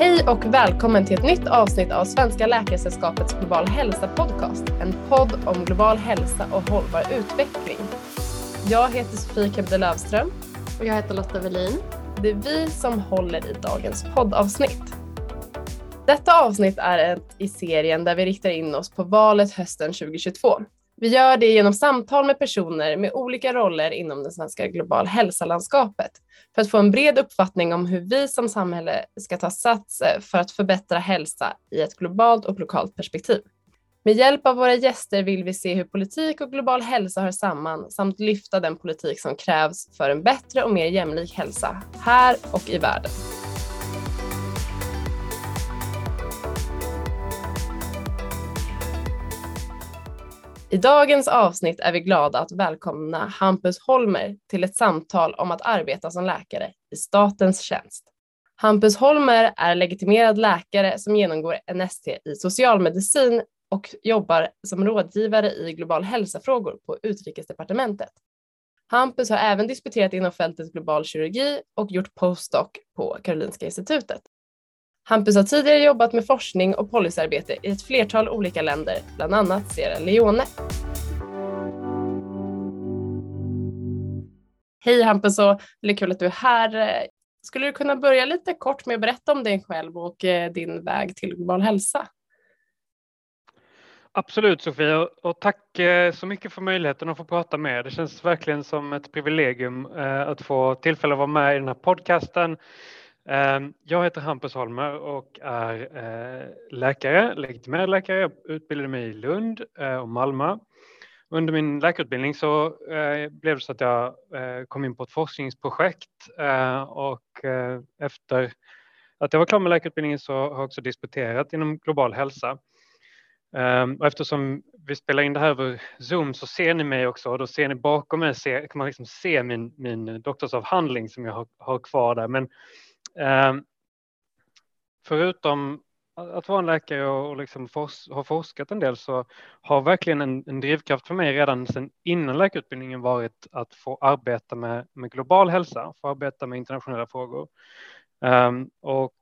Hej och välkommen till ett nytt avsnitt av Svenska Läkaresällskapets Global Hälsa Podcast. En podd om global hälsa och hållbar utveckling. Jag heter Sofie Kebde Lövström. Och jag heter Lotta Welin. Det är vi som håller i dagens poddavsnitt. Detta avsnitt är ett i serien där vi riktar in oss på valet hösten 2022. Vi gör det genom samtal med personer med olika roller inom det svenska global hälsalandskapet för att få en bred uppfattning om hur vi som samhälle ska ta sats eh, för att förbättra hälsa i ett globalt och lokalt perspektiv. Med hjälp av våra gäster vill vi se hur politik och global hälsa hör samman samt lyfta den politik som krävs för en bättre och mer jämlik hälsa här och i världen. I dagens avsnitt är vi glada att välkomna Hampus Holmer till ett samtal om att arbeta som läkare i statens tjänst. Hampus Holmer är legitimerad läkare som genomgår NST i socialmedicin och jobbar som rådgivare i global hälsafrågor på Utrikesdepartementet. Hampus har även disputerat inom fältet global kirurgi och gjort postdoc på Karolinska institutet. Hampus har tidigare jobbat med forskning och policyarbete i ett flertal olika länder, bland annat Sierra Leone. Hej Hampus och det är kul att du är här. Skulle du kunna börja lite kort med att berätta om dig själv och eh, din väg till global hälsa? Absolut Sofia och tack eh, så mycket för möjligheten att få prata med er. Det känns verkligen som ett privilegium eh, att få tillfälle att vara med i den här podcasten Ehm, jag heter Hampus Holmer och är eh, läkare, legitimerad läkare. Jag utbildade mig i Lund eh, och Malmö. Under min läkarutbildning så eh, blev det så att jag kom in på ett forskningsprojekt och efter att jag var klar med läkarutbildningen så har jag också disputerat inom global hälsa. Ehm, och eftersom vi spelar in det här över Zoom så ser ni mig också och då ser ni bakom mig kan man liksom se min, min doktorsavhandling som jag har, har kvar där. Men Ehm, förutom att vara en läkare och liksom fors ha forskat en del så har verkligen en, en drivkraft för mig redan sedan innan läkarutbildningen varit att få arbeta med, med global hälsa, få arbeta med internationella frågor. Um, och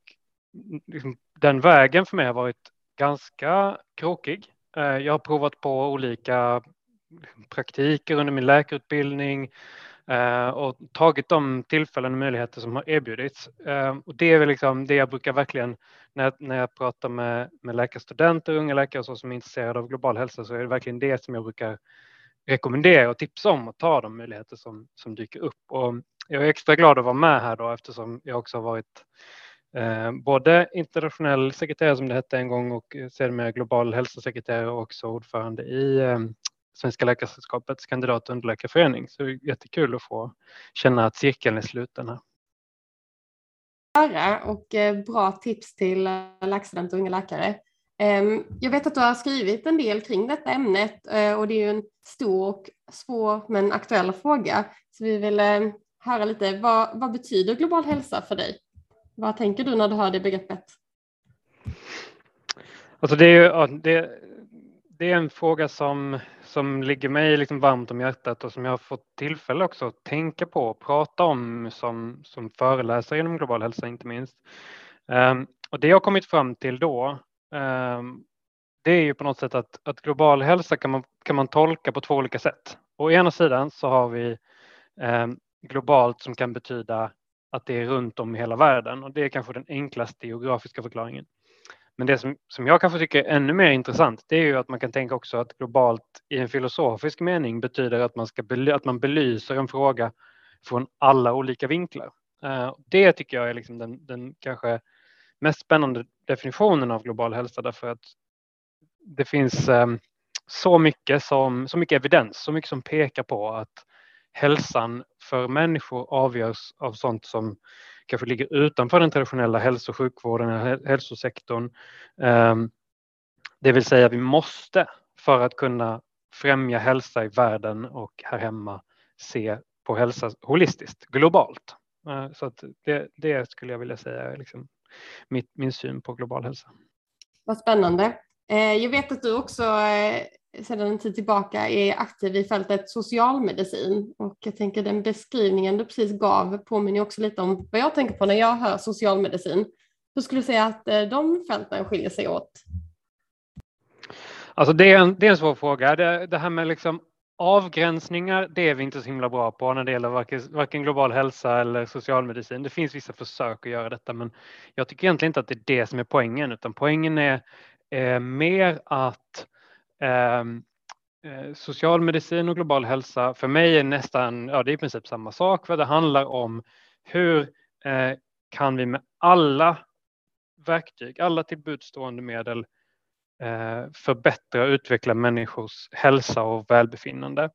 liksom, den vägen för mig har varit ganska krokig. Uh, jag har provat på olika praktiker under min läkarutbildning, Eh, och tagit de tillfällen och möjligheter som har erbjudits. Eh, och det är väl liksom det jag brukar verkligen, när, när jag pratar med, med läkarstudenter, unga läkare och så som är intresserade av global hälsa, så är det verkligen det som jag brukar rekommendera och tipsa om att ta de möjligheter som, som dyker upp. Och jag är extra glad att vara med här då eftersom jag också har varit eh, både internationell sekreterare som det hette en gång och eh, sedermera global hälsosekreterare och också ordförande i eh, Svenska Läkaresällskapets kandidat och underläkarförening. Så det är jättekul att få känna att cirkeln är sluten här. Och eh, bra tips till eh, läkarstudenter och unga läkare. Ehm, jag vet att du har skrivit en del kring detta ämnet eh, och det är ju en stor och svår men aktuell fråga. Så vi vill höra lite, vad, vad betyder global hälsa för dig? Vad tänker du när du hör det begreppet? Alltså det, är, det, det är en fråga som, som ligger mig liksom varmt om hjärtat och som jag har fått tillfälle också att tänka på och prata om som, som föreläsare inom global hälsa inte minst. Um, och det jag kommit fram till då, um, det är ju på något sätt att, att global hälsa kan man, kan man tolka på två olika sätt. Å ena sidan så har vi um, globalt som kan betyda att det är runt om i hela världen och det är kanske den enklaste geografiska förklaringen. Men det som, som jag kanske tycker är ännu mer intressant, det är ju att man kan tänka också att globalt i en filosofisk mening betyder att man, ska bely, att man belyser en fråga från alla olika vinklar. Uh, det tycker jag är liksom den, den kanske mest spännande definitionen av global hälsa därför att det finns um, så mycket som så mycket evidens, så mycket som pekar på att hälsan för människor avgörs av sånt som kanske ligger utanför den traditionella hälso och sjukvården, hälsosektorn. Ehm, det vill säga vi måste för att kunna främja hälsa i världen och här hemma se på hälsa holistiskt, globalt. Eh, så att det, det skulle jag vilja säga är liksom mitt, min syn på global hälsa. Vad spännande. Eh, jag vet att du också eh, sedan en tid tillbaka är aktiv i fältet socialmedicin och jag tänker den beskrivningen du precis gav påminner också lite om vad jag tänker på när jag hör socialmedicin. Hur skulle du säga att eh, de fälten skiljer sig åt? Alltså det är en, det är en svår fråga. Det, det här med liksom avgränsningar, det är vi inte så himla bra på när det gäller varken, varken global hälsa eller socialmedicin. Det finns vissa försök att göra detta, men jag tycker egentligen inte att det är det som är poängen, utan poängen är eh, mer att ehm, eh, socialmedicin och global hälsa för mig är nästan, ja det är i princip samma sak, vad det handlar om hur eh, kan vi med alla verktyg, alla tillbudstående medel eh, förbättra och utveckla människors hälsa och välbefinnande.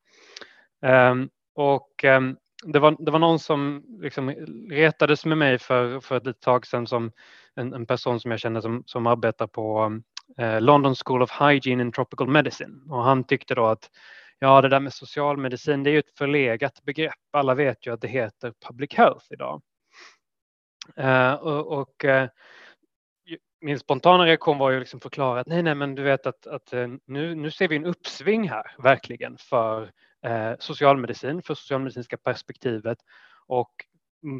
Eh, och ehm, det var, det var någon som liksom retades med mig för, för ett tag sedan som en, en person som jag känner som, som arbetar på ehm, Eh, London School of Hygiene and Tropical Medicine och han tyckte då att ja, det där med socialmedicin, det är ju ett förlegat begrepp. Alla vet ju att det heter public health idag. Uh, och, och uh, min spontana reaktion var ju liksom förklara att nej, nej, men du vet att, att nu, nu ser vi en uppsving här verkligen för eh, socialmedicin, för socialmedicinska perspektivet och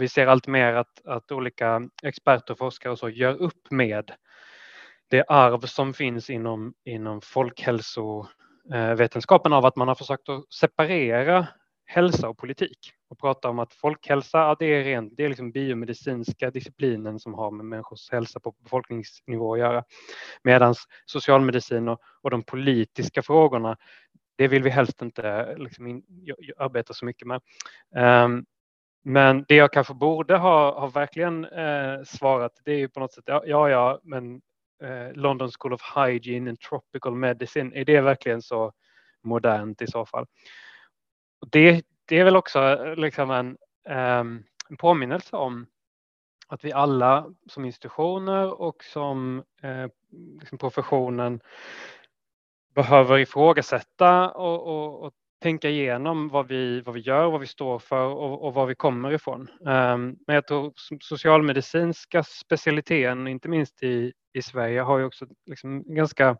vi ser allt mer att, att olika experter och forskare och så gör upp med det arv som finns inom, inom folkhälsovetenskapen av att man har försökt att separera hälsa och politik och prata om att folkhälsa, ja, det är rent, det är liksom biomedicinska disciplinen som har med människors hälsa på befolkningsnivå att göra. Medan socialmedicin och, och de politiska frågorna, det vill vi helst inte liksom in, arbeta så mycket med. Um, men det jag kanske borde ha, ha verkligen eh, svarat, det är ju på något sätt, ja, ja, ja men eh, London School of Hygiene and Tropical Medicine, är det verkligen så modernt i så fall? Det, det är väl också eh, liksom en, um, en påminnelse om att vi alla som institutioner och som eh, liksom professionen behöver ifrågasätta och, och, och, tänka igenom vad vi, vad vi gör, vad vi står för och, och var vi kommer ifrån. Um, men jag tror socialmedicinska specialiteten, inte minst i, i Sverige, har ju också liksom ganska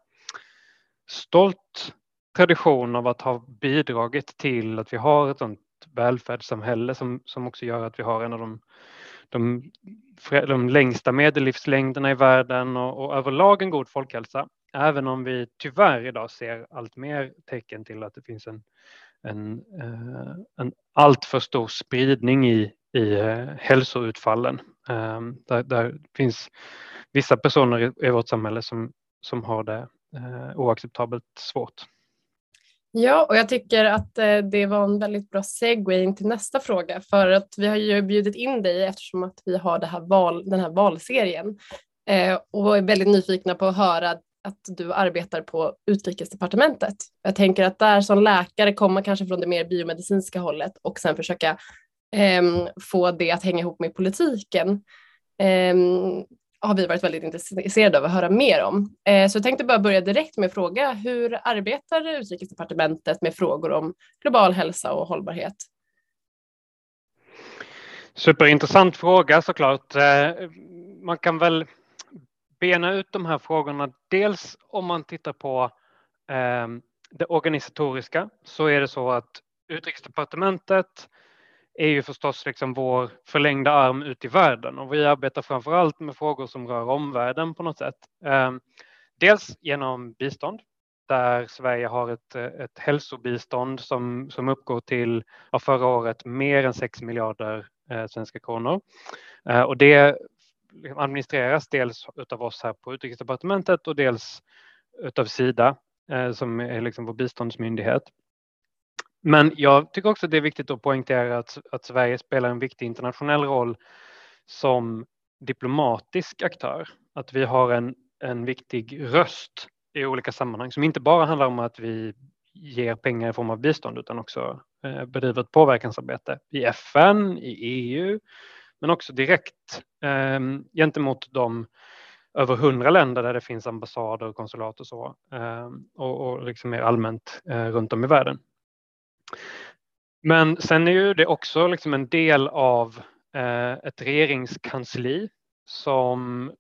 stolt tradition av att ha bidragit till att vi har ett sånt välfärdssamhälle som, som också gör att vi har en av de, de, de längsta medellivslängderna i världen och, och överlag en god folkhälsa. Även om vi tyvärr idag ser allt mer tecken till att det finns en, en, eh, en alltför stor spridning i, i eh, hälsoutfallen. Ehm, där, där finns vissa personer i, vårt samhälle som, som har det eh, oacceptabelt svårt. Ja, och jag tycker att det var en väldigt bra segway in till nästa fråga för att vi har ju bjudit in dig eftersom att vi har det här val, den här valserien eh, och är väldigt nyfikna på att höra att du arbetar på utrikesdepartementet. Jag tänker att där som läkare komma kanske från det mer biomedicinska hållet och sen försöka eh, få det att hänga ihop med politiken. Eh, har vi varit väldigt intresserade av att höra mer om. Eh, så jag tänkte bara börja direkt med att fråga hur arbetar Utrikesdepartementet med frågor om global hälsa och hållbarhet? Superintressant fråga såklart. Eh, man kan väl bena ut de här frågorna. Dels om man tittar på eh, det organisatoriska så är det så att Utrikesdepartementet är ju förstås liksom vår förlängda arm ut i världen och vi arbetar framför allt med frågor som rör omvärlden på något sätt. Ehm, dels genom bistånd där Sverige har ett, ett hälsobistånd som, som uppgår till ja, förra året mer än 6 miljarder eh, svenska kronor. Eh, och det Liksom administreras dels av oss här på Utrikesdepartementet och dels utav Sida eh, som är liksom vår biståndsmyndighet. Men jag tycker också att det är viktigt att poängtera att, att Sverige spelar en viktig internationell roll som diplomatisk aktör. Att vi har en, en viktig röst i olika sammanhang som inte bara handlar om att vi ger pengar i form av bistånd utan också eh, bedriver ett påverkansarbete i FN, i EU, men också direkt eh, gentemot de över hundra länder där det finns ambassader och konsulat och så eh, och, och liksom mer allmänt eh, runt om i världen. Men sen är ju det också liksom en del av eh, ett regeringskansli som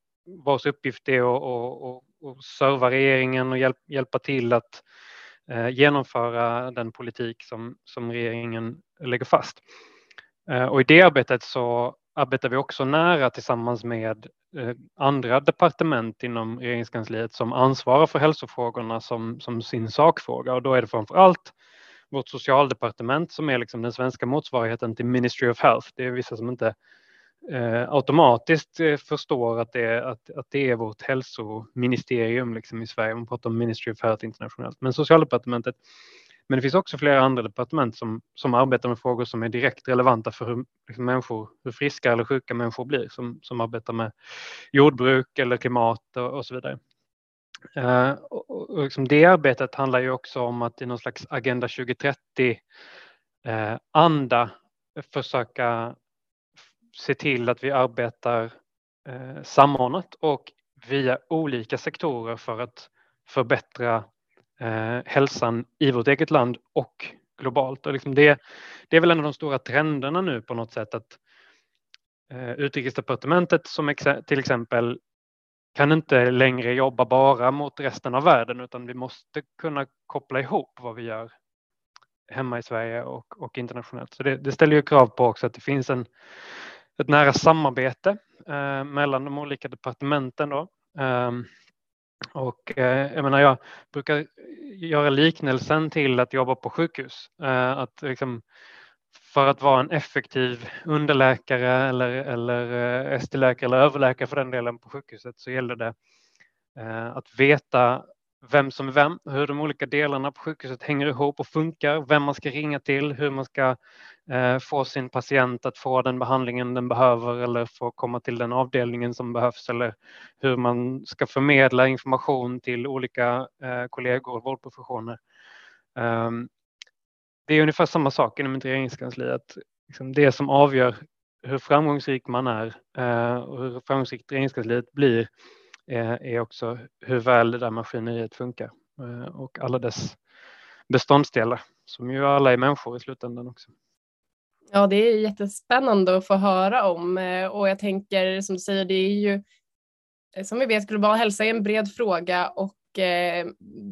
vars uppgift är att, att, att serva regeringen och hjälp, hjälpa till att eh, genomföra den politik som, som regeringen lägger fast. Eh, och i det arbetet så arbetar vi också nära tillsammans med eh, andra departement inom regeringskansliet som ansvarar för hälsofrågorna som, som sin sakfråga och då är det framför allt vårt socialdepartement som är liksom den svenska motsvarigheten till Ministry of Health. Det är vissa som inte eh, automatiskt eh, förstår att det, är, att, att det är vårt hälsoministerium liksom i Sverige. Man pratar om Ministry of Health internationellt. Men socialdepartementet men det finns också flera andra departement som, som arbetar med frågor som är direkt relevanta för hur, liksom människor, hur friska eller sjuka människor blir, som, som arbetar med jordbruk eller klimat och, och så vidare. Uh, och, och liksom det arbetet handlar ju också om att i någon slags Agenda 2030 uh, eh, anda försöka se till att vi arbetar eh, samordnat och via olika sektorer för att förbättra eh, hälsan i vårt eget land och globalt. Och liksom det, det är väl en av de stora trenderna nu på något sätt att eh, Utrikesdepartementet som ex till exempel kan inte längre jobba bara mot resten av världen utan vi måste kunna koppla ihop vad vi gör hemma i Sverige och, och internationellt. Så det, det, ställer ju krav på också att det finns en, ett nära samarbete eh, mellan de olika departementen. Då. Um, och eh, jag menar, jag brukar göra liknelsen till att jobba på sjukhus. Eh, att liksom, för att vara en effektiv underläkare eller, eller eh, ST-läkare eller överläkare för den delen på sjukhuset så gäller det eh, att veta vem som är vem, hur de olika delarna på sjukhuset hänger ihop och funkar, vem man ska ringa till, hur man ska eh, få sin patient att få den behandlingen den behöver eller få komma till den avdelningen som behövs eller hur man ska förmedla information till olika eh, kollegor och vårdprofessioner. Um, det är ungefär samma sak inom ett regeringskansli, att liksom det som avgör hur framgångsrik man är eh, och hur framgångsrikt regeringskansliet blir är också hur väl det där maskineriet funkar eh, och alla dess beståndsdelar som ju alla är människor i slutändan också. Ja, det är jättespännande att få höra om eh, och jag tänker som du säger, det är ju eh, som vi vet global hälsa är en bred fråga och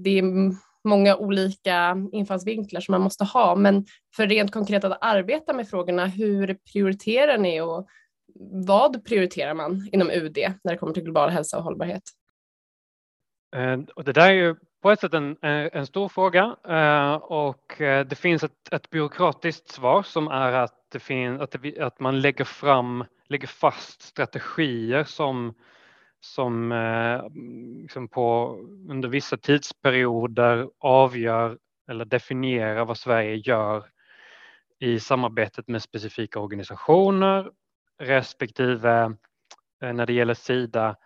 det är många olika infallsvinklar som man måste ha. Men för rent konkret att arbeta med frågorna, hur prioriterar ni och vad prioriterar man inom UD när det kommer till global hälsa och hållbarhet? Eh, och det där är ju på ett sätt en, eh, en stor fråga eh, och det finns ett, ett byråkratiskt svar som är att, det finns, att, det, att man lägger fram, lägger fast strategier som, som liksom på, under vissa tidsperioder avgör eller definierar vad Sverige gör i samarbetet med specifika organisationer respektive eh, när det gäller Sida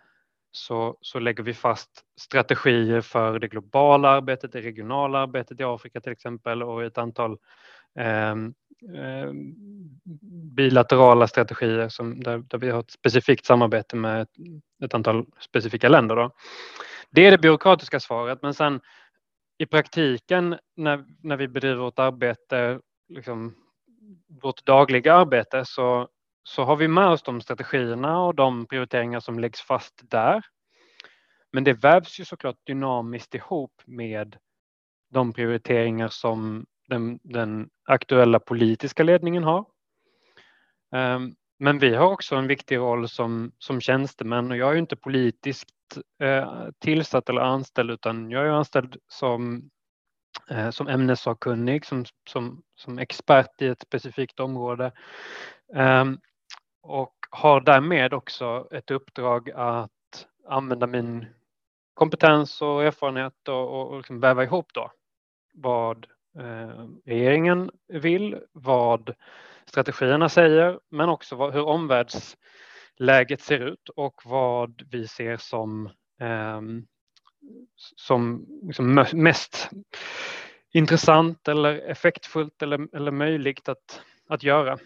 så, så lägger vi fast strategier för det globala arbetet, det regionala arbetet i Afrika till exempel och ett antal eh, bilaterala strategier som, där, där, vi har ett specifikt samarbete med ett, ett antal specifika länder. Då. Det är det byråkratiska svaret, men sen i praktiken när, när vi bedriver vårt arbete, liksom, vårt dagliga arbete, så, så har vi med oss de strategierna och de prioriteringar som läggs fast där. Men det vävs ju såklart dynamiskt ihop med de prioriteringar som den, den aktuella politiska ledningen har. Ehm, men vi har också en viktig roll som, som tjänstemän och jag är ju inte politiskt eh, tillsatt eller anställd utan jag är anställd som, eh, som ämnessakkunnig, som, som, som expert i ett specifikt område. Ehm, och har därmed också ett uppdrag att använda min kompetens och erfarenhet och, och liksom väva ihop då vad eh, regeringen vill, vad strategierna säger, men också vad, hur omvärldsläget ser ut och vad vi ser som, eh, som liksom mest intressant eller effektfullt eller, eller möjligt att, att göra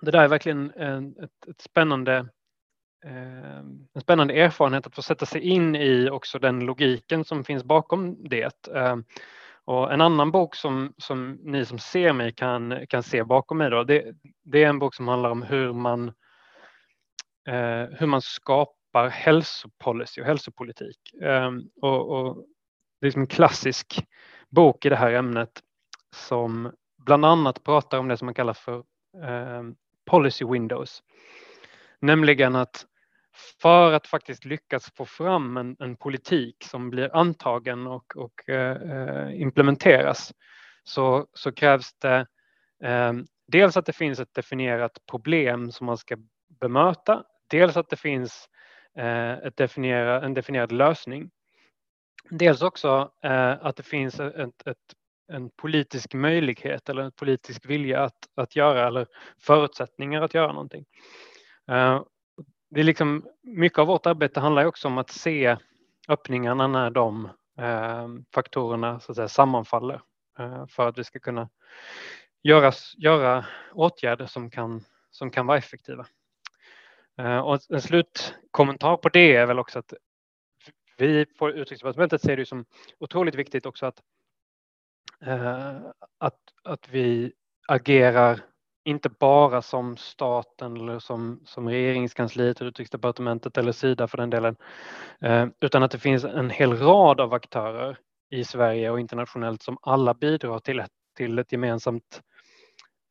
det där är verkligen en, ett, ett spännande, ehm, en spännande erfarenhet att få sätta sig in i också den logiken som finns bakom det. Ehm, och en annan bok som, som ni som ser mig kan, kan se bakom mig, då, det, det är en bok som handlar om hur man, eh, hur man skapar hälsopolicy och hälsopolitik. Ehm, och, och det är som en klassisk bok i det här ämnet som bland annat pratar om det som man kallar för policy windows. Nämligen att för att faktiskt lyckas få fram en, en politik som blir antagen och, och eh, implementeras så, så krävs det eh, dels att det finns ett definierat problem som man ska bemöta, dels att det finns eh, ett definiera, en definierad lösning. Dels också eh, att det finns ett, ett, en politisk möjlighet eller en politisk vilja att, att göra eller förutsättningar att göra någonting. Eh, det är liksom, mycket av vårt arbete handlar också om att se öppningarna när de eh, faktorerna så att säga, sammanfaller eh, för att vi ska kunna göra, göra åtgärder som kan, som kan vara effektiva. Och en slutkommentar på det är väl också att vi på Utrikesdepartementet ser det som otroligt viktigt också att, Eh, att, att vi agerar inte bara som staten eller som, som regeringskansliet, utrikesdepartementet eller Sida för den delen, eh, utan att det finns en hel rad av aktörer i Sverige och internationellt som alla bidrar till ett, till ett gemensamt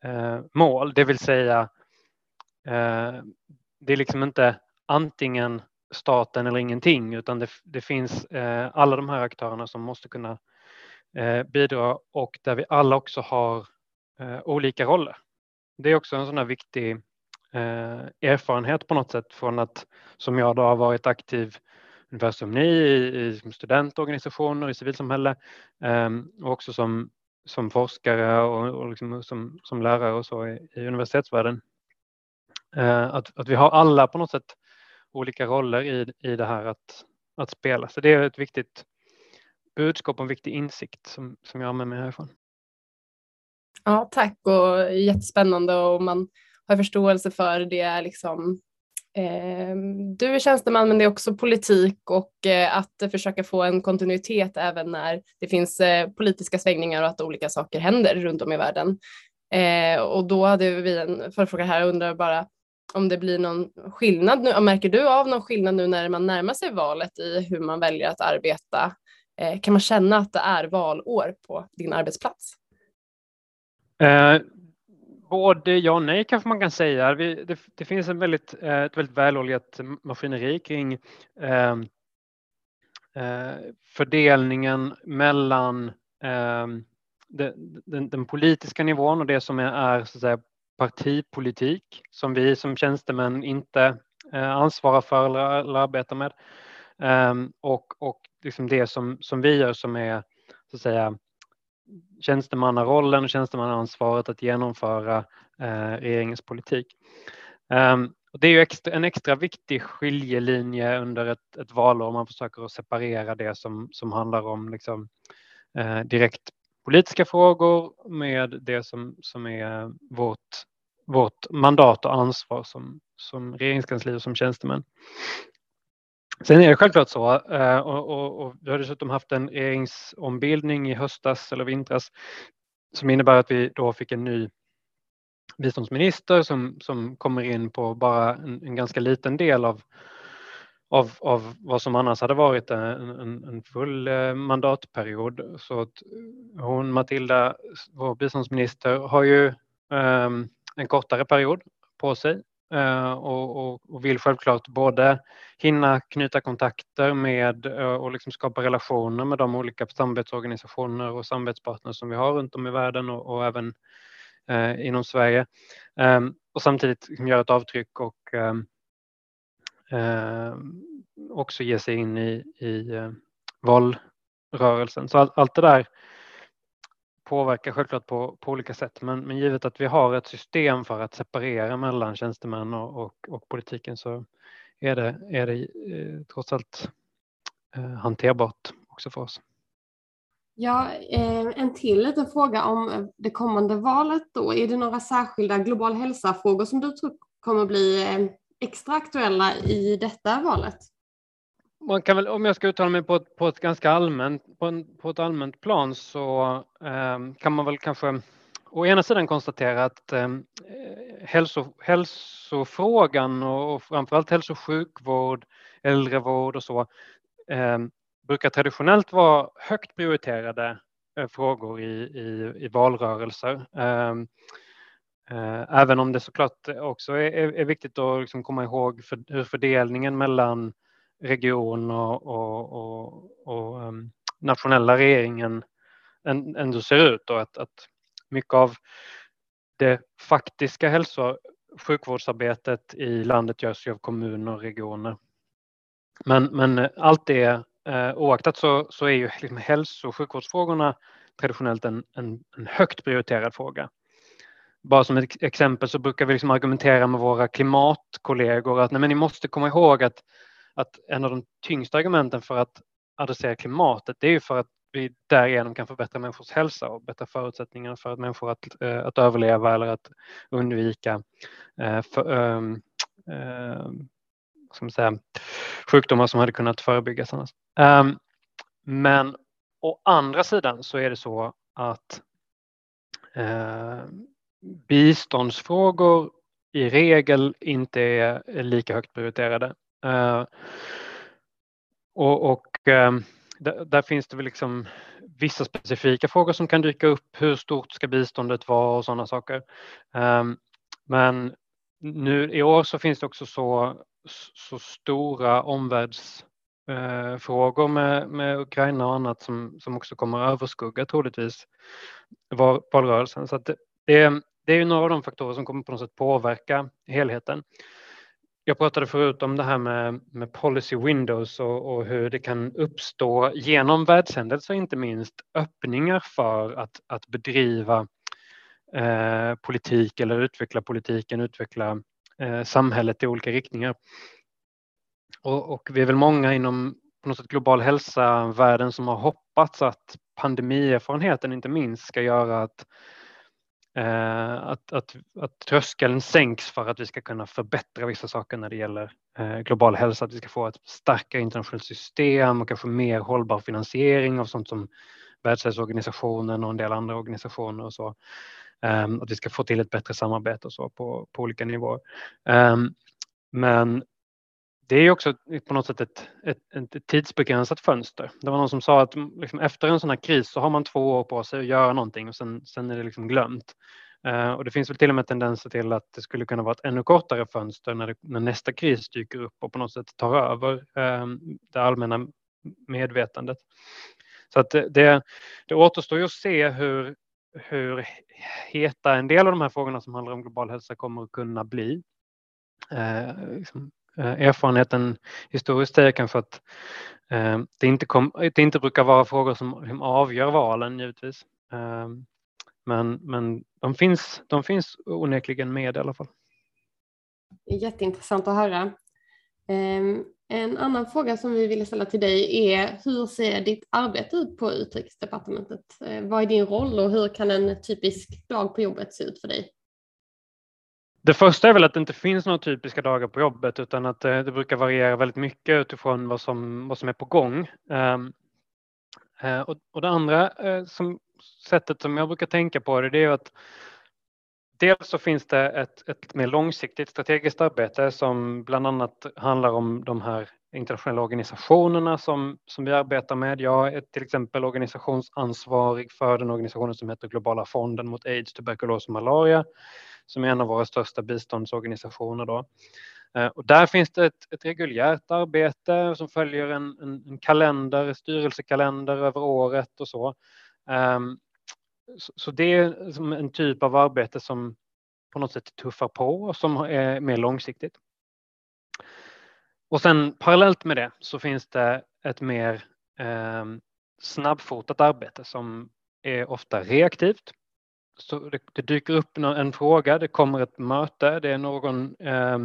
eh, mål, det vill säga eh, det är liksom inte antingen staten eller ingenting utan det, det finns eh, alla de här aktörerna som måste kunna eh, Eh, bidra och där vi alla också har eh, olika roller. Det är också en sån här viktig eh, erfarenhet på något sätt från att som jag då har varit aktiv ungefär som ni i, i studentorganisationer, i civilsamhälle ehm, och också som, som forskare och, och liksom som, som lärare och så i, i universitetsvärlden. Eh, att, att vi har alla på något sätt olika roller i, i det här att, att spela. Så det är ett viktigt budskap och en viktig insikt som, som jag har med mig härifrån. Ja, tack och jättespännande och man har förståelse för det liksom eh, du är tjänsteman men det är också politik och eh, att försöka få en kontinuitet även när det finns eh, politiska svängningar och att olika saker händer runt om i världen. Ehm, och då hade vi en förfråga här, och undrar bara om det blir någon skillnad nu. Märker du av någon skillnad nu när man närmar sig valet i hur man väljer att arbeta? Eh, kan man känna att det är valår på din arbetsplats? Eh, både ja och nej kanske man kan säga. Vi, det, det, finns en väldigt, eh, ett väldigt väloljat maskineri kring eh, eh, fördelningen mellan ehm, den, den, den, politiska nivån och det som är, är så att säga, partipolitik som vi som tjänstemän inte eh, ansvarar för eller, eller arbetar med. Um, och och liksom det som, som vi gör som är så att säga tjänstemannarollen och tjänstemannaansvaret att genomföra eh, regeringens politik. Um, och det är ju extra, en extra viktig skiljelinje under ett, ett valår. Man försöker att separera det som, som handlar om liksom, eh, direkt politiska frågor med det som, som är vårt, vårt mandat och ansvar som, som regeringskansli och som tjänstemän. Sen är det självklart så, eh, och, och, och vi har dessutom haft en regeringsombildning i höstas eller vintras som innebär att vi då fick en ny biståndsminister som, som kommer in på bara en, en ganska liten del av, av, av vad som annars hade varit en, en, en full eh, mandatperiod. Så att hon, Matilda, vår biståndsminister, har ju um, en kortare period på sig Eh, och, och, och, vill självklart både hinna knyta kontakter med eh, och liksom skapa relationer med de olika samarbetsorganisationer och samarbetspartners som vi har runt om i världen och, och även eh, inom Sverige. Eh, och samtidigt liksom göra ett avtryck och eh, eh, också ge sig in i, i eh, valrörelsen. Så all, allt det där påverkar självklart på, på olika sätt, men, men givet att vi har ett system för att separera mellan tjänstemän och, och, och politiken så är det, är det eh, trots allt eh, hanterbart också för oss. Ja, eh, en till liten fråga om eh, det kommande valet då. Är det några särskilda global hälsa-frågor som du tror kommer bli eh, extra aktuella i detta valet? Man kan väl, om jag ska uttala mig på ett, på ett ganska allmänt, på, en, på ett allmänt plan så eh, kan man väl kanske å ena sidan konstatera att ehm, eh, hälso, hälsofrågan och, och framförallt hälso och sjukvård, äldrevård och så eh, brukar traditionellt vara högt prioriterade eh, frågor i, i, i valrörelser. Ehm, eh, även om det såklart också är, är viktigt att liksom komma ihåg för, hur fördelningen mellan region och, och, och, och um, nationella regeringen ändå ser ut och att, att mycket av det faktiska hälso och sjukvårdsarbetet i landet görs ju av kommuner och regioner. Men, men allt det eh, oaktat så, så är ju liksom hälso och sjukvårdsfrågorna traditionellt en, en, en högt prioriterad fråga. Bara som ett exempel så brukar vi liksom argumentera med våra klimatkollegor att nej, men ni måste komma ihåg att, att en av de tyngsta argumenten för att adressera klimatet det är ju för att vi därigenom kan förbättra människors hälsa och bättra förutsättningarna för att människor att, eh, att överleva eller att undvika eh, för, um, um, som säga, sjukdomar som hade kunnat förebyggas annars. Um, men å andra sidan så är det så att uh, biståndsfrågor i regel inte är lika högt prioriterade. Eh, och, och eh, där, där, finns det väl liksom vissa specifika frågor som kan dyka upp. Hur stort ska biståndet vara och sådana saker. Eh, men nu i år så finns det också så, så stora omvärldsfrågor med, med Ukraina och annat som, som också kommer att överskugga troligtvis valrörelsen. Så det, det, det är ju några av de faktorer som kommer på något sätt påverka helheten. Jag pratade förut om det här med, med policy windows och, och, hur det kan uppstå genom världshändelser, inte minst öppningar för att, att bedriva eh, politik eller utveckla politiken, utveckla eh, samhället i olika riktningar. Och, och, vi är väl många inom på något sätt global hälsa-världen som har hoppats att pandemierfarenheten inte minst ska göra att Eh, att, att, att tröskeln sänks för att vi ska kunna förbättra vissa saker när det gäller eh, global hälsa, att vi ska få ett starkare internationellt system och kanske mer hållbar finansiering av sånt som Världshälsoorganisationen och en del andra organisationer och så. Eh, att vi ska få till ett bättre samarbete och så på, på olika nivåer. Men det är också på något sätt ett, ett, ett, tidsbegränsat fönster. Det var någon som sa att liksom efter en sån här kris så har man två år på sig att göra någonting och sen, sen är det liksom glömt. Uh, och det finns väl till och med tendenser till att det skulle kunna vara ett ännu kortare fönster när, det, när nästa kris dyker upp och på något sätt tar över uh, det allmänna medvetandet. Så att det, det, det återstår ju att se hur, hur heta en del av de här frågorna som handlar om global hälsa kommer att kunna bli. Eh, liksom Eh, erfarenheten historiskt är kanske att eh, det inte, kom, det inte brukar vara frågor som avgör valen givetvis. Eh, men, men de, finns, de finns onekligen med i alla fall. Jätteintressant att höra. Ehm, en annan fråga som vi ville ställa till dig är hur ser ditt arbete ut på Utrikesdepartementet? Eh, vad är din roll och hur kan en typisk dag på jobbet se ut för dig? Det första är väl att det inte finns några typiska dagar på jobbet utan att eh, det, brukar variera väldigt mycket utifrån vad som, vad som är på gång. Ehm, eh, och, och, det andra eh, som, sättet som jag brukar tänka på det, det är att dels så finns det ett, ett mer långsiktigt strategiskt arbete som bland annat handlar om de här internationella organisationerna som, som vi arbetar med. Jag är till exempel organisationsansvarig för den organisationen som heter Globala fonden mot aids, tuberkulos och malaria som är en av våra största biståndsorganisationer. Då. Eh, och där finns det ett, ett reguljärt arbete som följer en, en, en kalender, styrelsekalender över året och så. Um, så, så det är som en typ av arbete som på något sätt tuffar på och som är mer långsiktigt. Och sen parallellt med det så finns det ett mer eh, snabbfotat arbete som är ofta reaktivt så det, det, dyker upp en fråga, det kommer ett möte, det är någon eh,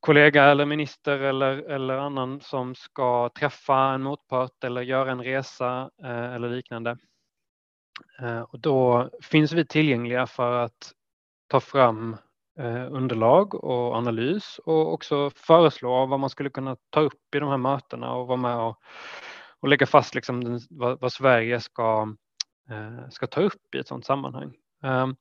kollega eller minister eller, eller annan som ska träffa en motpart eller göra en resa eh, eller liknande. Eh, och då finns vi tillgängliga för att ta fram eh, underlag och analys och också föreslå vad man skulle kunna ta upp i de här mötena och vara med och, och lägga fast liksom den, vad, vad Sverige ska Eh, ska ta upp i ett sådant sammanhang. Ehm,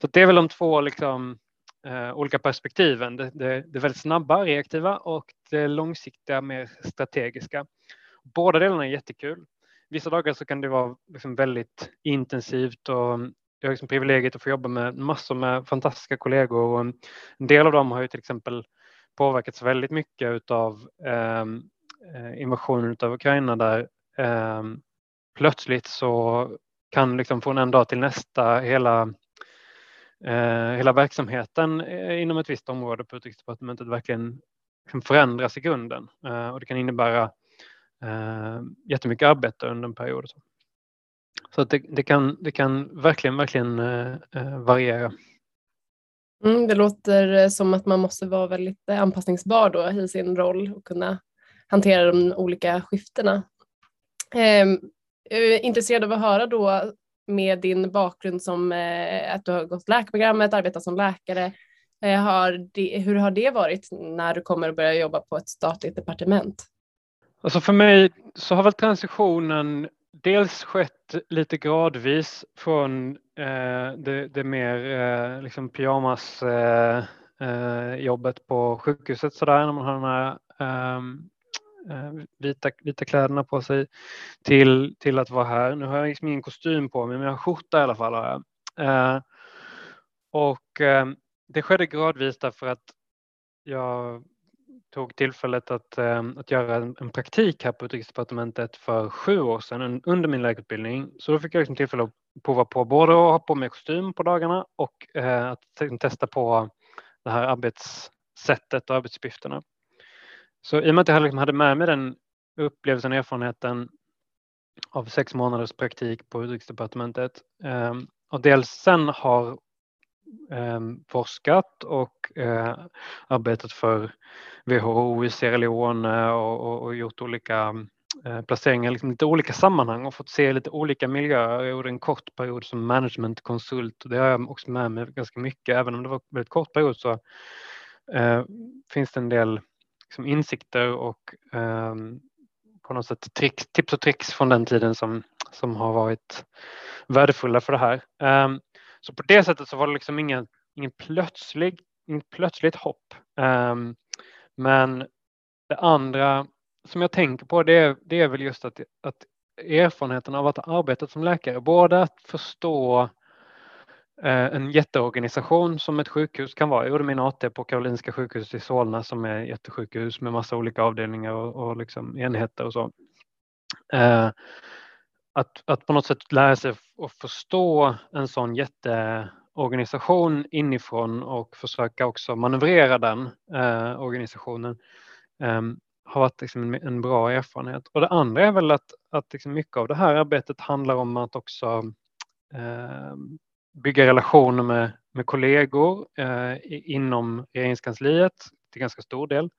så det är väl de två liksom, eh, olika perspektiven. Det, det, det väldigt snabba, reaktiva och det långsiktiga, mer strategiska. Båda delarna är jättekul. Vissa dagar så kan det vara liksom väldigt intensivt och mm, jag har liksom privilegiet att få jobba med massor med fantastiska kollegor och en, del av dem har ju till exempel påverkats väldigt mycket av ehm, eh, invasionen av Ukraina där eh, plötsligt så kan liksom från en dag till nästa hela eh, hela verksamheten eh, inom ett visst område på Utrikesdepartementet verkligen liksom kan förändras i grunden eh, och det kan innebära eh, jättemycket arbete under en period. Så att det, det, kan, det kan verkligen, verkligen eh, eh, variera. Mm, det låter eh, som att man måste vara väldigt eh, anpassningsbar då i sin roll och kunna hantera de olika skiftena. Ehm, jag är intresserad av att höra då med din bakgrund som eh, att du har gått läkarprogrammet, arbetat som läkare. Eh, har det, hur har det varit när du kommer att börja jobba på ett statligt departement? Alltså för mig så har väl transitionen dels skett lite gradvis från eh, det, det, mer eh, liksom pyjamas eh, eh jobbet på sjukhuset sådär när man har den här Eh, Eh, vita, vita kläderna på sig till, till att vara här. Nu har jag liksom ingen kostym på mig, men jag har skjorta i alla fall. Har jag. Eh, och eh, det skedde gradvis därför att jag tog tillfället att, eh, att göra en, en praktik här på Utrikesdepartementet för sju år sedan under min läkarutbildning. Så då fick jag liksom tillfälle att prova på både att ha på mig kostym på dagarna och eh, att testa på det här arbetssättet och arbetsuppgifterna. Så i och med att jag liksom hade med mig den upplevelsen och erfarenheten av sex månaders praktik på Utrikesdepartementet ehm, och dels sen har ehm, forskat och eh, arbetat för WHO i Sierra Leone och, och, och gjort olika eh, placeringar, liksom lite olika sammanhang och fått se lite olika miljöer. Jag gjorde en kort period som managementkonsult och det har jag också med mig ganska mycket. Även om det var en väldigt kort period så eh, finns det en del liksom insikter och eh, på något sätt trick, tips och tricks från den tiden som, som har varit värdefulla för det här. Eh, så på det sättet så var det liksom ingen, ingen plötslig, inget plötsligt hopp. Eh, men det andra som jag tänker på det är, det är väl just att, att erfarenheten av att ha arbetat som läkare, både att förstå Eh, en jätteorganisation som ett sjukhus kan vara. Jag gjorde min AT på Karolinska sjukhuset i Solna som är ett jättesjukhus med massa olika avdelningar och, och liksom enheter och så. Eh, att, att på något sätt lära sig att förstå en sån jätteorganisation inifrån och försöka också manövrera den eh, organisationen eh, har varit liksom en, en, bra erfarenhet. Och det andra är väl att, att liksom mycket av det här arbetet handlar om att också eh, bygga relationer med, med kollegor eh, inom regeringskansliet till ganska stor del.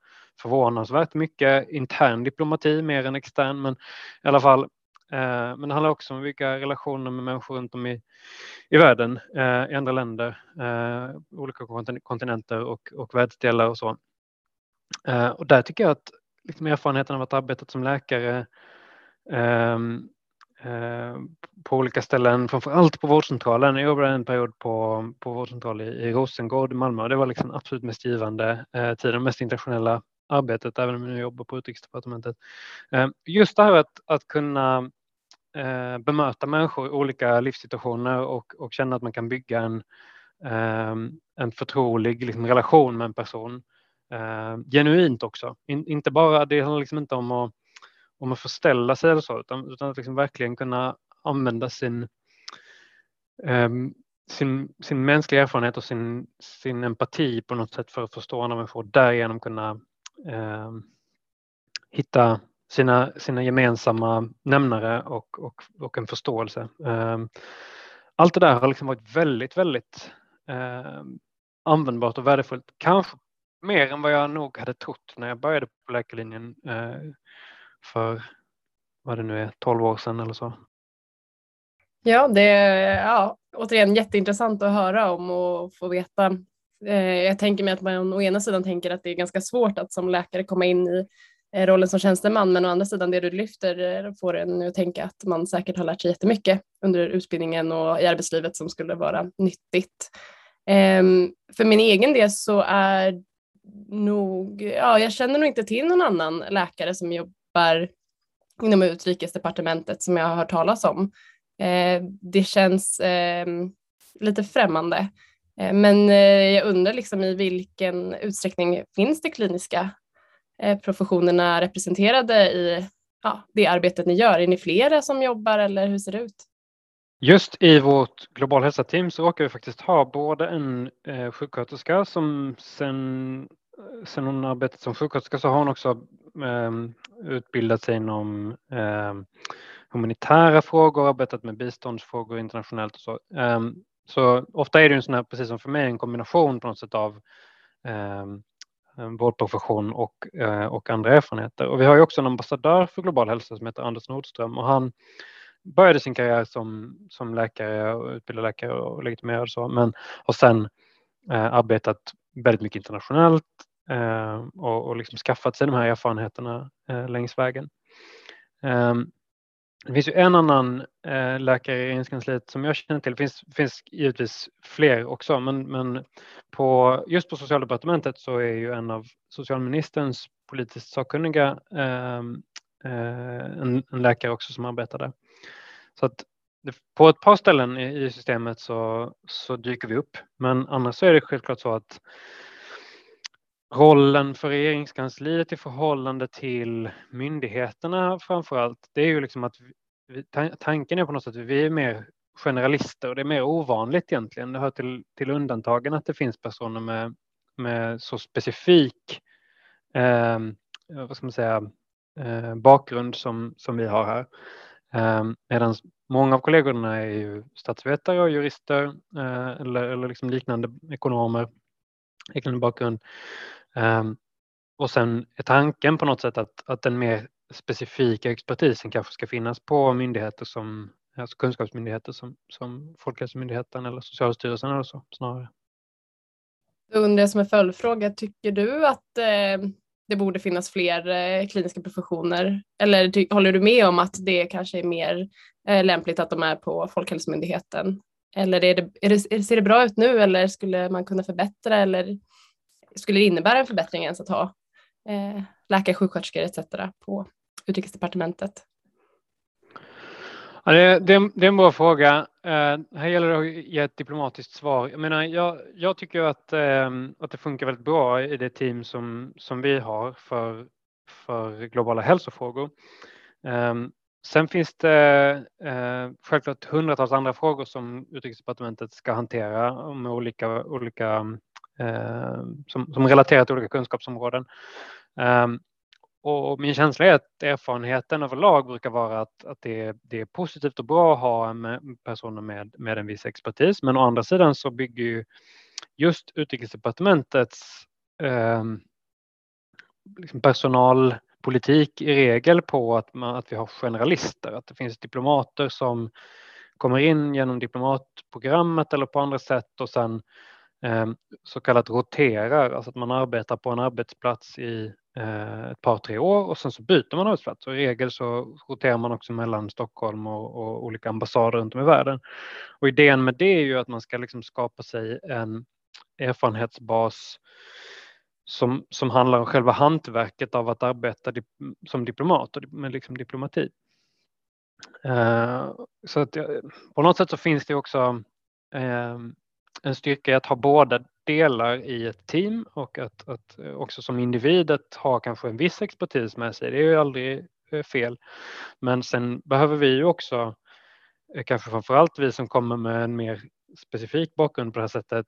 Förvånansvärt mycket intern diplomati mer än extern, men i alla fall. Eh, men det handlar också om vilka relationer med människor runt om i, i världen, eh, i andra länder, eh, olika kontinenter och, och världsdelar och så. Eh, och där tycker jag att liksom erfarenheten av att ha arbetat som läkare Eh, Eh, på olika ställen, framför allt på vårdcentralen. Jag jobbade en period på, på vårdcentral i, i Rosengård i Malmö och det var liksom absolut mest givande eh, tiden, mest internationella arbetet, även om jag nu jobbar på Utrikesdepartementet. Eh, just det här att, att kunna eh, bemöta människor i olika livssituationer och, och känna att man kan bygga en, eh, en förtrolig liksom, relation med en person. Eh, genuint också, In, inte bara, det handlar liksom inte om att om att förställa sig eller så, utan, utan att liksom verkligen kunna använda sin, um, sin, sin mänskliga erfarenhet och sin, sin empati på något sätt för att förstå andra människor och därigenom kunna um, hitta sina, sina gemensamma nämnare och, och, och en förståelse. Um, allt det där har liksom varit väldigt, väldigt användbart och värdefullt. Kanske mer än vad jag nog hade trott när jag började på läkarlinjen uh, för vad det nu är, 12 år sedan eller så. Ja, det är ja, återigen jätteintressant att höra om och få veta. Eh, jag tänker mig att man å ena sidan tänker att det är ganska svårt att som läkare komma in i eh, rollen som tjänsteman, men å andra sidan det du lyfter eh, får en att tänka att man säkert har lärt sig jättemycket under utbildningen och i arbetslivet som skulle vara nyttigt. Ehm, för min egen del så är nog, ja, jag känner nog inte till någon annan läkare som jobbar toppar inom utrikesdepartementet som jag har hört talas om. Eh, det känns eh, lite främmande. Eh, men eh, jag undrar liksom i vilken utsträckning finns det kliniska eh, professionerna representerade i ja, det arbetet ni gör? Är ni flera som jobbar eller hur ser det ut? Just i vårt global hälsa-team så råkar vi faktiskt ha både en eh, sjuksköterska som sen, eh, sen hon arbetat som sjuksköterska så har hon också Ehm, utbildat sig inom ehm, humanitära frågor, arbetat med biståndsfrågor internationellt och så. Ehm, så ofta är det en sån här, precis som för mig, en kombination på något sätt av vårdprofession och, eh, och andra erfarenheter. Och vi har ju också en ambassadör för global hälsa som heter Anders Nordström och han började sin karriär som, som läkare och utbildad läkare och legitimerad så, men har sen eh, arbetat väldigt mycket internationellt Ehm, och, och liksom skaffat sig de här erfarenheterna eh, längs vägen. Ehm, det finns ju en annan eh, läkare i Regeringskansliet som jag känner till. Det finns, finns givetvis fler också, men, men på, just på Socialdepartementet så är ju en av socialministerns politiskt sakkunniga ehm, eh, en, en, läkare också som arbetar där. Så att det, på ett par ställen i, i systemet så, så dyker vi upp, men annars så är det självklart så att rollen för regeringskansliet i förhållande till myndigheterna framför allt, det är ju liksom att vi, tanken är på något sätt att vi är mer generalister och det är mer ovanligt egentligen. Det hör till, till undantagen att det finns personer med, med så specifik eh, vad ska man säga, eh, bakgrund som, som vi har här. Eh, Medan många av kollegorna är ju statsvetare och jurister eh, eller, eller liksom liknande ekonomer, liknande bakgrund. Um, och sen är tanken på något sätt att, att den mer specifika expertisen kanske ska finnas på myndigheter som alltså kunskapsmyndigheter som, som Folkhälsomyndigheten eller Socialstyrelsen eller så snarare. Då undrar jag som en följdfråga, tycker du att eh, det borde finnas fler eh, kliniska professioner? Eller håller du med om att det kanske är mer eh, lämpligt att de är på Folkhälsomyndigheten? Eller är det, är det, ser det bra ut nu eller skulle man kunna förbättra eller skulle det innebära en förbättring ens att ha eh, läkare, sjuksköterskor etc. på utrikesdepartementet? Ja, det, det, det, är en bra fråga. Eh, här gäller det att ge ett diplomatiskt svar. Jag, menar, jag, jag tycker att, eh, att det funkar väldigt bra i det team som, som vi har för, för globala hälsofrågor. Eh, sen finns det eh, självklart hundratals andra frågor som utrikesdepartementet ska hantera med olika, olika Eh, som, som relaterar till olika kunskapsområden. Eh, och min känsla är att erfarenheten överlag brukar vara att, att det, det är positivt och bra att ha personer med, med en viss expertis. Men å andra sidan så bygger ju just utrikesdepartementets eh, liksom personalpolitik i regel på att, man, att vi har generalister, att det finns diplomater som kommer in genom diplomatprogrammet eller på andra sätt och sen Eh, så kallat roterar, alltså att man arbetar på en arbetsplats i eh, ett par, tre år och sen så byter man arbetsplats. Och I regel så roterar man också mellan Stockholm och, och olika ambassader runt om i världen. Och idén med det är ju att man ska liksom skapa sig en erfarenhetsbas som, som handlar om själva hantverket av att arbeta dip, som diplomat och med liksom diplomati. Uh, så att på något sätt så finns det också uh, en styrka är att ha båda delar i ett team och att, att eh, också som individ att ha kanske en viss expertis med sig. Det är ju aldrig eh, fel. Men sen behöver vi ju också, eh, kanske framför allt vi som kommer med en mer specifik bakgrund på det här sättet.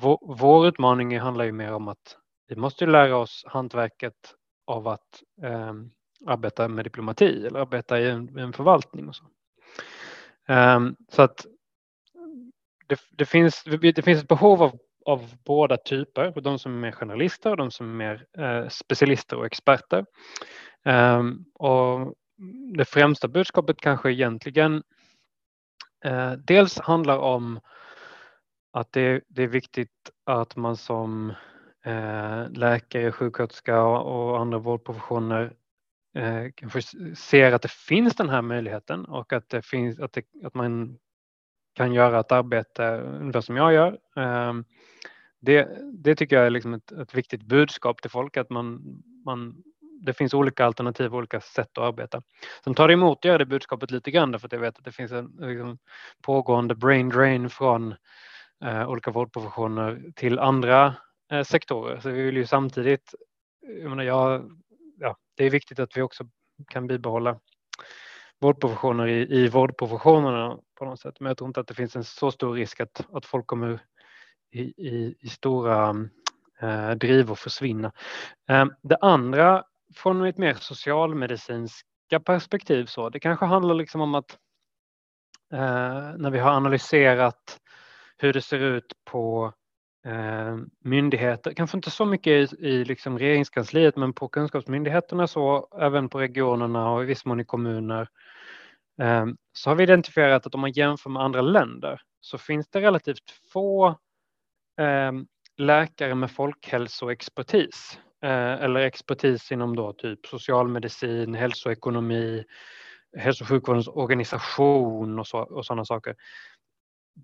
Vår, vår utmaning handlar ju mer om att vi måste lära oss hantverket av att eh, arbeta med diplomati eller arbeta i en, en förvaltning och så. Um, så att det, det, finns, det finns ett behov av, av båda typer, de som är mer generalister och de som är mer eh, specialister och experter. Um, och det främsta budskapet kanske egentligen eh, dels handlar om att det, det, är viktigt att man som eh, läkare, sjuksköterska och, och andra vårdprofessioner eh, kanske ser att det finns den här möjligheten och att, det finns, att, det, att man kan göra ett arbete ungefär som jag gör. Ehm, det, det tycker jag är liksom ett, ett, viktigt budskap till folk att man, man, det finns olika alternativ och olika sätt att arbeta. Sen tar det emot att göra det budskapet lite grann för att jag vet att det finns en liksom, pågående brain drain från eh, olika vårdprofessioner till andra eh, sektorer. Så vi vill ju samtidigt, jag menar, jag, ja, det är viktigt att vi också kan bibehålla vårdprofessioner i, i vårdprofessionerna på något sätt. Men jag tror inte att det finns en så stor risk att, att folk kommer i, i, i stora eh, drivor försvinna. Eh, det andra från ett mer socialmedicinska perspektiv så det kanske handlar liksom om att eh, när vi har analyserat hur det ser ut på Eh, myndigheter, kanske inte så mycket i, i liksom regeringskansliet men på kunskapsmyndigheterna så även på regionerna och i viss mån i kommuner eh, så har vi identifierat att om man jämför med andra länder så finns det relativt få eh, läkare med folkhälsoexpertis eh, eller expertis inom då typ socialmedicin, hälsoekonomi, hälso och sjukvårdens organisation och, så, och sådana saker.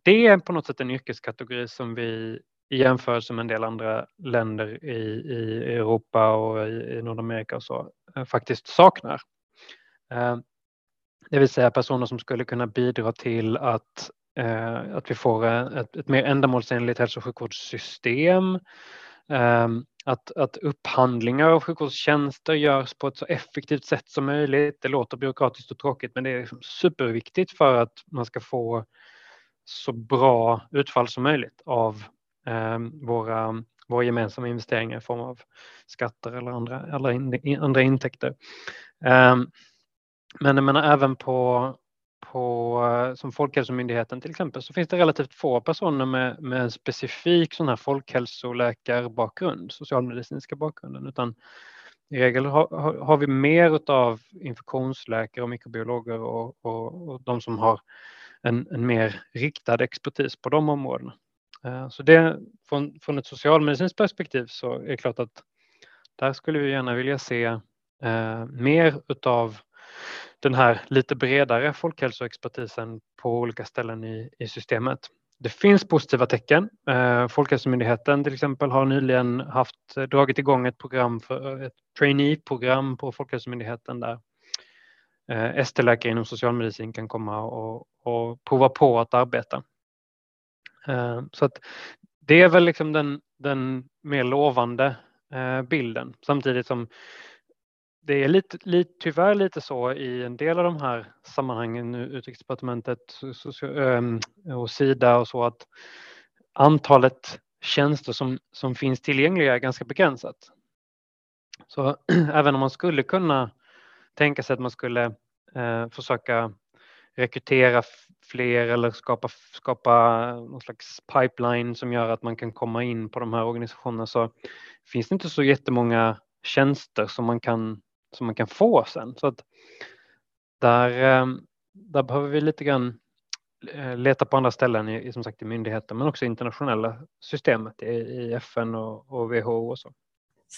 Det är på något sätt en yrkeskategori som vi i jämförelse med en del andra länder i, i Europa och i, i Nordamerika och så eh, faktiskt saknar. Eh, det vill säga personer som skulle kunna bidra till att eh, att vi får ett, ett mer ändamålsenligt hälso och sjukvårdssystem. Att, att upphandlingar av sjukvårdstjänster görs på ett så effektivt sätt som möjligt. Det låter byråkratiskt och tråkigt men det är liksom superviktigt för att man ska få så bra utfall som möjligt av Ehm, våra, våra gemensamma investeringar i form av skatter eller andra, eller in, andra intäkter. Eh, men jag menar även på på, eh, som Folkhälsomyndigheten till exempel, så finns det relativt få personer med, med en specifik sån här folkhälsoläkarbakgrund, socialmedicinska bakgrunden, utan i regel har, har vi mer av infektionsläkare och mikrobiologer och, och, och de som har en, en, mer riktad expertis på de områdena. Eh, så det, från, från ett socialmedicinskt perspektiv så är det klart att där skulle vi gärna vilja se eh, mer utav den här lite bredare folkhälsoexpertisen på olika ställen i, i systemet. Det finns positiva tecken. Eh, Folkhälsomyndigheten till exempel har nyligen haft, eh, dragit igång ett program för ett trainee-program på Folkhälsomyndigheten där eh, ST-läkare inom socialmedicin kan komma och, och prova på att arbeta. Eh, så att det är väl liksom den, den mer lovande eh, bilden samtidigt som det är lite, lite, tyvärr lite så i en del av de här sammanhangen, Utrikesdepartementet ehm, och Sida och så, att antalet tjänster som, som finns tillgängliga är ganska begränsat. Så även om man skulle kunna tänka sig att man skulle eh, försöka rekrytera fler eller skapa, skapa någon slags pipeline som gör att man kan komma in på de här organisationerna så finns det inte så jättemånga tjänster som man kan som man kan få sen. Så att där, eh, där behöver vi lite grann eh, leta på andra ställen i, som sagt i myndigheter men också internationella systemet i, i FN och, och, WHO och så.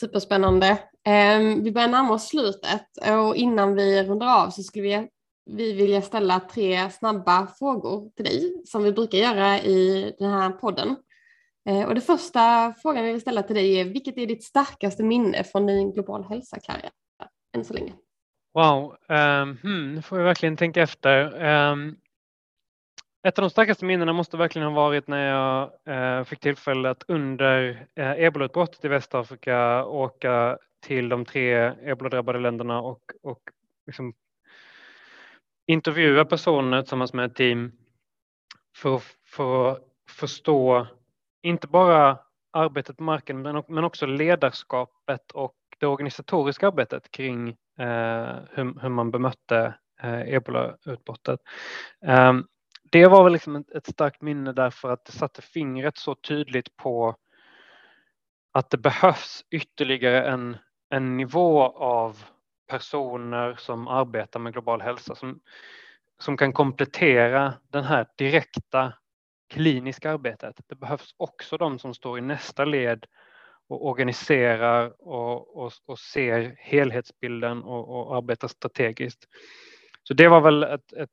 Superspännande. Ehm, vi börjar närma oss slutet och innan vi rundar av så skulle vi, vi vilja ställa tre snabba frågor till dig som vi brukar göra i den här podden. Eh, och det första frågan vi vill ställa till dig är vilket är ditt starkaste minne från din global hälsa-karriär? än så länge. Wow, um, hmm, nu får jag verkligen tänka efter. Um, ett av de starkaste minnena måste verkligen ha varit när jag uh, fick tillfälle att under uh, ebolautbrottet i Västafrika åka till de tre eboladrabbade länderna och, och liksom intervjua personer tillsammans med ett team för, för att förstå inte bara arbetet på marken men också ledarskapet och det organisatoriska arbetet kring eh, hur, hur, man bemötte eh, ebolautbrottet. Eh, det var väl liksom ett, ett starkt minne därför att det satte fingret så tydligt på att det behövs ytterligare en, en nivå av personer som arbetar med global hälsa som, som kan komplettera den här direkta kliniska arbetet. Det behövs också de som står i nästa led och organiserar och, och, och ser helhetsbilden och, och, arbetar strategiskt. Så det var väl ett, ett,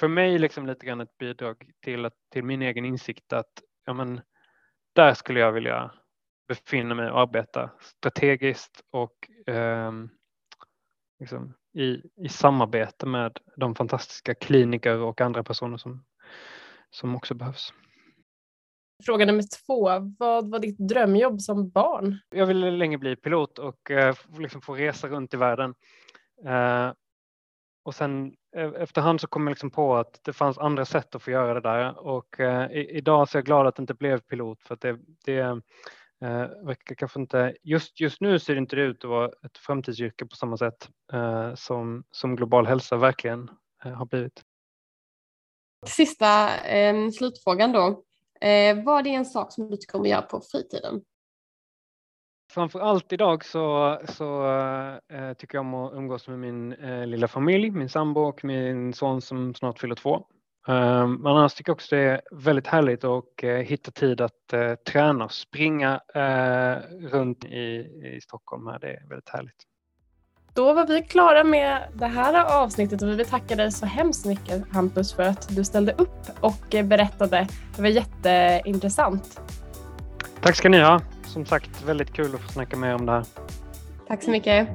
för mig liksom lite grann ett bidrag till, att, till min egen insikt att ja, men, där skulle jag vilja befinna mig och arbeta strategiskt och eh, liksom i, i samarbete med de fantastiska kliniker och andra personer som, som också behövs. Fråga nummer två. Vad var ditt drömjobb som barn? Jag ville länge bli pilot och eh, liksom få resa runt i världen. Eh, och sen eh, efterhand så kom jag liksom på att det fanns andra sätt att få göra det där och eh, idag så är jag glad att det inte blev pilot för att det, det eh, verkar kanske inte, just, just nu ser det inte ut att vara ett framtidsyrke på samma sätt eh, som, som global hälsa verkligen eh, har blivit. Sista eh, slutfrågan då. Eh, vad är en sak som du tycker om att göra på fritiden? Framför allt idag så, så eh, tycker jag om att umgås med min eh, lilla familj, min sambo och min son som snart fyller två. Eh, men annars tycker jag också det är väldigt härligt att eh, hitta tid att eh, träna och springa eh, runt i, i Stockholm. Här. Det är väldigt härligt. Då var vi klara med det här avsnittet och vi vill tacka dig så hemskt mycket Hampus för att du ställde upp och berättade. Det var jätteintressant. Tack ska ni ha. Som sagt, väldigt kul att få snacka med om det här. Tack så mycket.